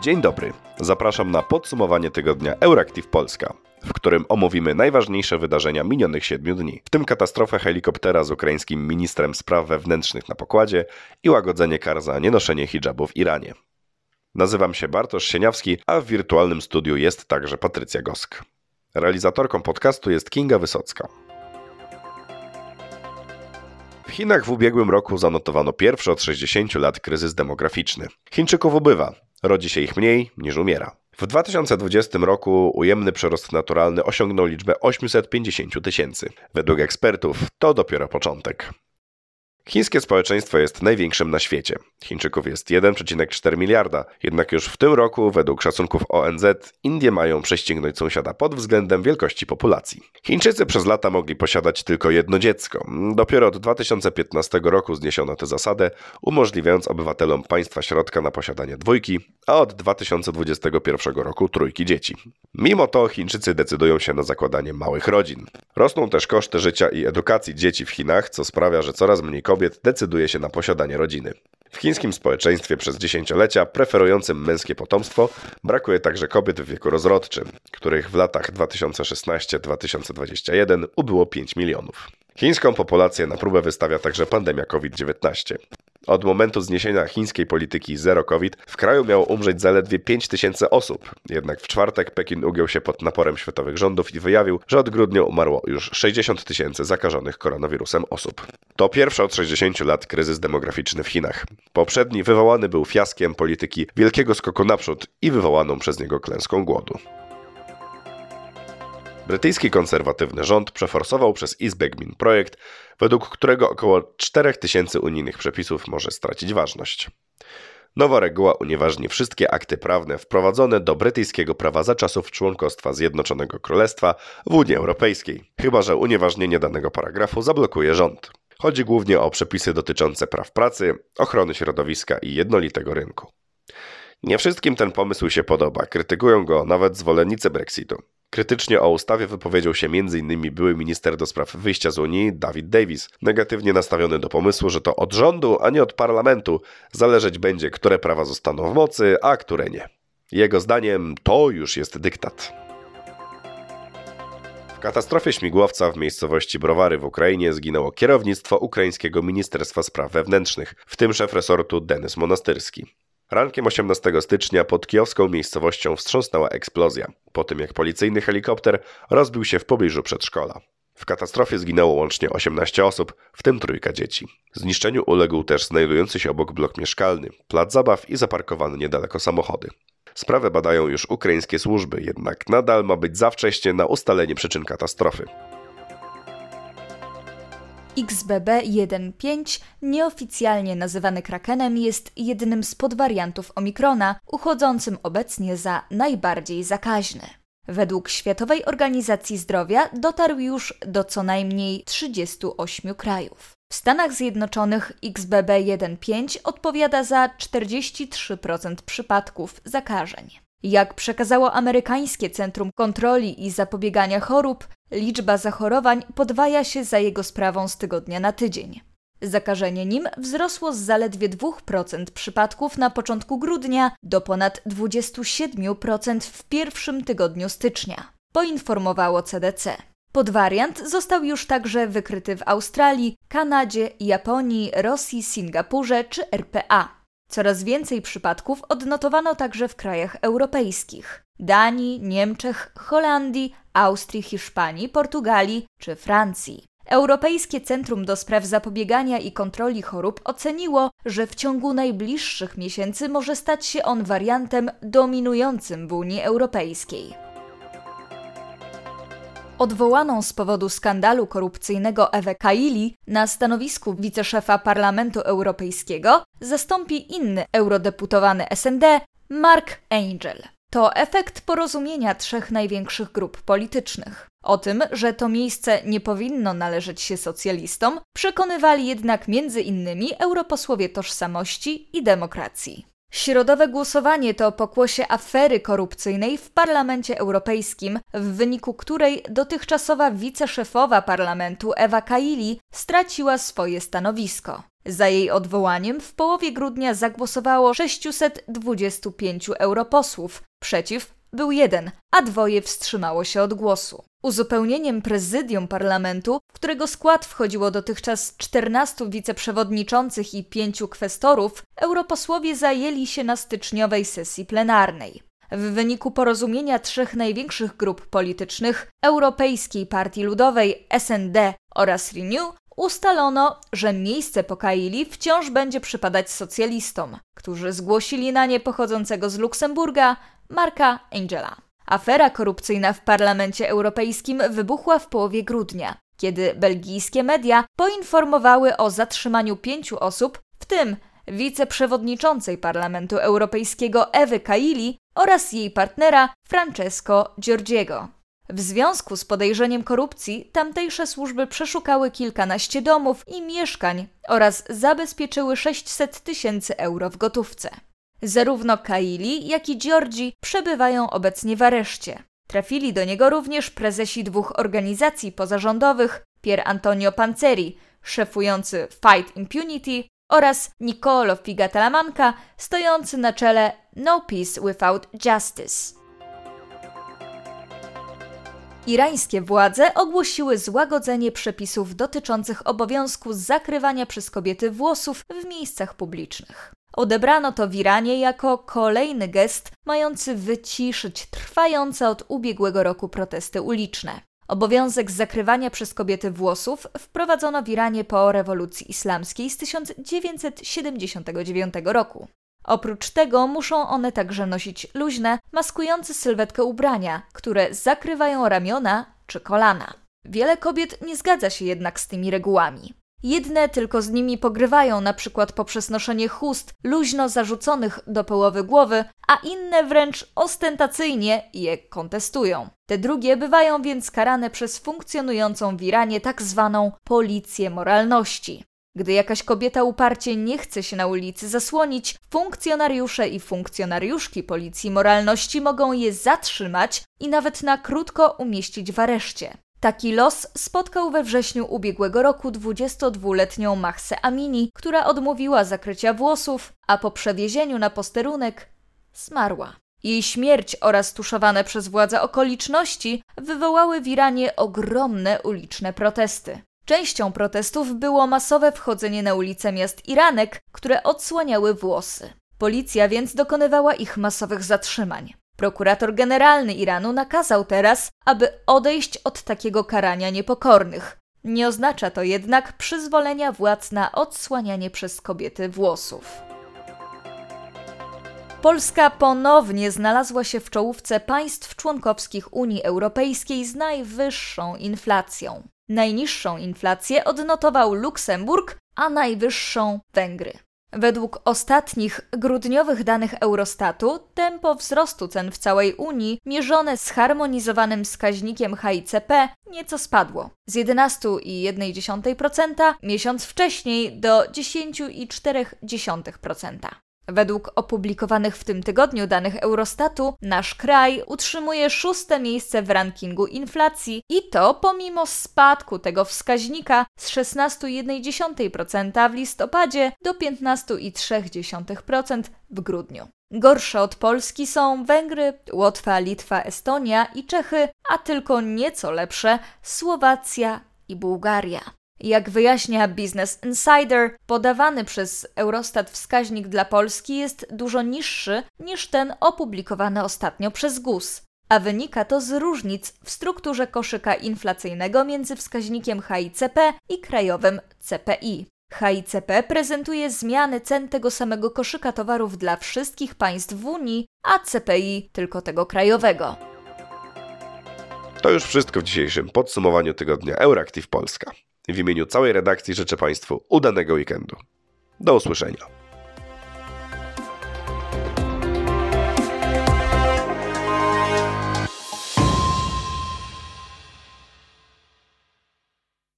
Dzień dobry. Zapraszam na podsumowanie tygodnia Euractiv Polska, w którym omówimy najważniejsze wydarzenia minionych siedmiu dni, w tym katastrofę helikoptera z ukraińskim ministrem spraw wewnętrznych na pokładzie i łagodzenie kar za nienoszenie hijabu w Iranie. Nazywam się Bartosz Sieniawski, a w wirtualnym studiu jest także Patrycja Gosk. Realizatorką podcastu jest Kinga Wysocka. W Chinach w ubiegłym roku zanotowano pierwszy od 60 lat kryzys demograficzny. Chińczyków ubywa, rodzi się ich mniej niż umiera. W 2020 roku ujemny przyrost naturalny osiągnął liczbę 850 tysięcy. Według ekspertów to dopiero początek. Chińskie społeczeństwo jest największym na świecie. Chińczyków jest 1,4 miliarda, jednak już w tym roku, według szacunków ONZ, Indie mają prześcignąć sąsiada pod względem wielkości populacji. Chińczycy przez lata mogli posiadać tylko jedno dziecko. Dopiero od 2015 roku zniesiono tę zasadę, umożliwiając obywatelom państwa środka na posiadanie dwójki, a od 2021 roku trójki dzieci. Mimo to Chińczycy decydują się na zakładanie małych rodzin. Rosną też koszty życia i edukacji dzieci w Chinach, co sprawia, że coraz mniej kobiet kobiet decyduje się na posiadanie rodziny. W chińskim społeczeństwie przez dziesięciolecia preferującym męskie potomstwo brakuje także kobiet w wieku rozrodczym, których w latach 2016-2021 ubyło 5 milionów. Chińską populację na próbę wystawia także pandemia COVID-19. Od momentu zniesienia chińskiej polityki zero COVID w kraju miało umrzeć zaledwie 5 tysięcy osób. Jednak w czwartek Pekin ugiął się pod naporem światowych rządów i wyjawił, że od grudnia umarło już 60 tysięcy zakażonych koronawirusem osób. To pierwszy od 60 lat kryzys demograficzny w Chinach. Poprzedni wywołany był fiaskiem polityki wielkiego skoku naprzód i wywołaną przez niego klęską głodu. Brytyjski konserwatywny rząd przeforsował przez Izbę Gmin projekt, według którego około 4000 unijnych przepisów może stracić ważność. Nowa reguła unieważni wszystkie akty prawne wprowadzone do brytyjskiego prawa za czasów członkostwa Zjednoczonego Królestwa w Unii Europejskiej, chyba że unieważnienie danego paragrafu zablokuje rząd. Chodzi głównie o przepisy dotyczące praw pracy, ochrony środowiska i jednolitego rynku. Nie wszystkim ten pomysł się podoba, krytykują go nawet zwolennicy Brexitu. Krytycznie o ustawie wypowiedział się m.in. były minister do spraw wyjścia z Unii David Davis, negatywnie nastawiony do pomysłu, że to od rządu, a nie od parlamentu zależeć będzie, które prawa zostaną w mocy, a które nie. Jego zdaniem to już jest dyktat. W katastrofie śmigłowca w miejscowości Browary w Ukrainie zginęło kierownictwo ukraińskiego Ministerstwa Spraw Wewnętrznych, w tym szef resortu Denis Monastyrski. Rankiem 18 stycznia pod kijowską miejscowością wstrząsnęła eksplozja, po tym jak policyjny helikopter rozbił się w pobliżu przedszkola. W katastrofie zginęło łącznie 18 osób, w tym trójka dzieci. Zniszczeniu uległ też znajdujący się obok blok mieszkalny, plac zabaw i zaparkowane niedaleko samochody. Sprawę badają już ukraińskie służby, jednak nadal ma być za wcześnie na ustalenie przyczyn katastrofy. XBB.1.5, nieoficjalnie nazywany krakenem, jest jednym z podwariantów Omikrona, uchodzącym obecnie za najbardziej zakaźny. Według Światowej Organizacji Zdrowia dotarł już do co najmniej 38 krajów. W Stanach Zjednoczonych XBB.1.5 odpowiada za 43% przypadków zakażeń. Jak przekazało amerykańskie Centrum Kontroli i Zapobiegania Chorób, liczba zachorowań podwaja się za jego sprawą z tygodnia na tydzień. Zakażenie nim wzrosło z zaledwie 2% przypadków na początku grudnia do ponad 27% w pierwszym tygodniu stycznia, poinformowało CDC. Podwariant został już także wykryty w Australii, Kanadzie, Japonii, Rosji, Singapurze czy RPA. Coraz więcej przypadków odnotowano także w krajach europejskich Danii, Niemczech, Holandii, Austrii, Hiszpanii, Portugalii czy Francji. Europejskie Centrum do Spraw Zapobiegania i Kontroli Chorób oceniło, że w ciągu najbliższych miesięcy może stać się on wariantem dominującym w Unii Europejskiej. Odwołaną z powodu skandalu korupcyjnego Ewę Kaili na stanowisku wiceszefa Parlamentu Europejskiego zastąpi inny eurodeputowany SND Mark Angel. To efekt porozumienia trzech największych grup politycznych. O tym, że to miejsce nie powinno należeć się socjalistom, przekonywali jednak między innymi europosłowie tożsamości i demokracji. Środowe głosowanie to pokłosie afery korupcyjnej w Parlamencie Europejskim, w wyniku której dotychczasowa wiceszefowa parlamentu Ewa Kaili straciła swoje stanowisko. Za jej odwołaniem w połowie grudnia zagłosowało 625 europosłów, przeciw był jeden, a dwoje wstrzymało się od głosu. Uzupełnieniem prezydium parlamentu, w którego skład wchodziło dotychczas 14 wiceprzewodniczących i 5 kwestorów, europosłowie zajęli się na styczniowej sesji plenarnej. W wyniku porozumienia trzech największych grup politycznych Europejskiej Partii Ludowej, SND oraz Renew ustalono, że miejsce po Kaili wciąż będzie przypadać socjalistom, którzy zgłosili na nie pochodzącego z Luksemburga Marka Angela. Afera korupcyjna w Parlamencie Europejskim wybuchła w połowie grudnia, kiedy belgijskie media poinformowały o zatrzymaniu pięciu osób, w tym wiceprzewodniczącej Parlamentu Europejskiego Ewy Kaili oraz jej partnera Francesco Giorgiego. W związku z podejrzeniem korupcji tamtejsze służby przeszukały kilkanaście domów i mieszkań oraz zabezpieczyły 600 tysięcy euro w gotówce. Zarówno Kaili, jak i Giorgi przebywają obecnie w areszcie. Trafili do niego również prezesi dwóch organizacji pozarządowych, Pier Antonio Panzeri, szefujący Fight Impunity oraz Nicolo Figatalamanca, stojący na czele No Peace Without Justice. Irańskie władze ogłosiły złagodzenie przepisów dotyczących obowiązku zakrywania przez kobiety włosów w miejscach publicznych. Odebrano to w Iranie jako kolejny gest mający wyciszyć trwające od ubiegłego roku protesty uliczne. Obowiązek zakrywania przez kobiety włosów wprowadzono w Iranie po rewolucji islamskiej z 1979 roku. Oprócz tego muszą one także nosić luźne, maskujące sylwetkę ubrania, które zakrywają ramiona czy kolana. Wiele kobiet nie zgadza się jednak z tymi regułami. Jedne tylko z nimi pogrywają, na przykład poprzez noszenie chust luźno zarzuconych do połowy głowy, a inne wręcz ostentacyjnie je kontestują. Te drugie bywają więc karane przez funkcjonującą w Iranie tak zwaną policję moralności. Gdy jakaś kobieta uparcie nie chce się na ulicy zasłonić, funkcjonariusze i funkcjonariuszki policji moralności mogą je zatrzymać i nawet na krótko umieścić w areszcie. Taki los spotkał we wrześniu ubiegłego roku 22-letnią Mahse Amini, która odmówiła zakrycia włosów, a po przewiezieniu na posterunek zmarła. Jej śmierć oraz tuszowane przez władze okoliczności wywołały w Iranie ogromne uliczne protesty. Częścią protestów było masowe wchodzenie na ulice miast Iranek, które odsłaniały włosy. Policja więc dokonywała ich masowych zatrzymań. Prokurator generalny Iranu nakazał teraz, aby odejść od takiego karania niepokornych. Nie oznacza to jednak przyzwolenia władz na odsłanianie przez kobiety włosów. Polska ponownie znalazła się w czołówce państw członkowskich Unii Europejskiej z najwyższą inflacją. Najniższą inflację odnotował Luksemburg, a najwyższą Węgry. Według ostatnich grudniowych danych Eurostatu tempo wzrostu cen w całej Unii, mierzone zharmonizowanym wskaźnikiem HICP, nieco spadło z 11,1% miesiąc wcześniej do 10,4%. Według opublikowanych w tym tygodniu danych Eurostatu, nasz kraj utrzymuje szóste miejsce w rankingu inflacji i to pomimo spadku tego wskaźnika z 16,1% w listopadzie do 15,3% w grudniu. Gorsze od Polski są Węgry, Łotwa, Litwa, Estonia i Czechy, a tylko nieco lepsze Słowacja i Bułgaria. Jak wyjaśnia Business Insider, podawany przez Eurostat wskaźnik dla Polski jest dużo niższy niż ten opublikowany ostatnio przez GUS, a wynika to z różnic w strukturze koszyka inflacyjnego między wskaźnikiem HICP i krajowym CPI. HICP prezentuje zmiany cen tego samego koszyka towarów dla wszystkich państw w Unii, a CPI tylko tego krajowego. To już wszystko w dzisiejszym podsumowaniu tygodnia Euractiv Polska. W imieniu całej redakcji życzę Państwu udanego weekendu. Do usłyszenia.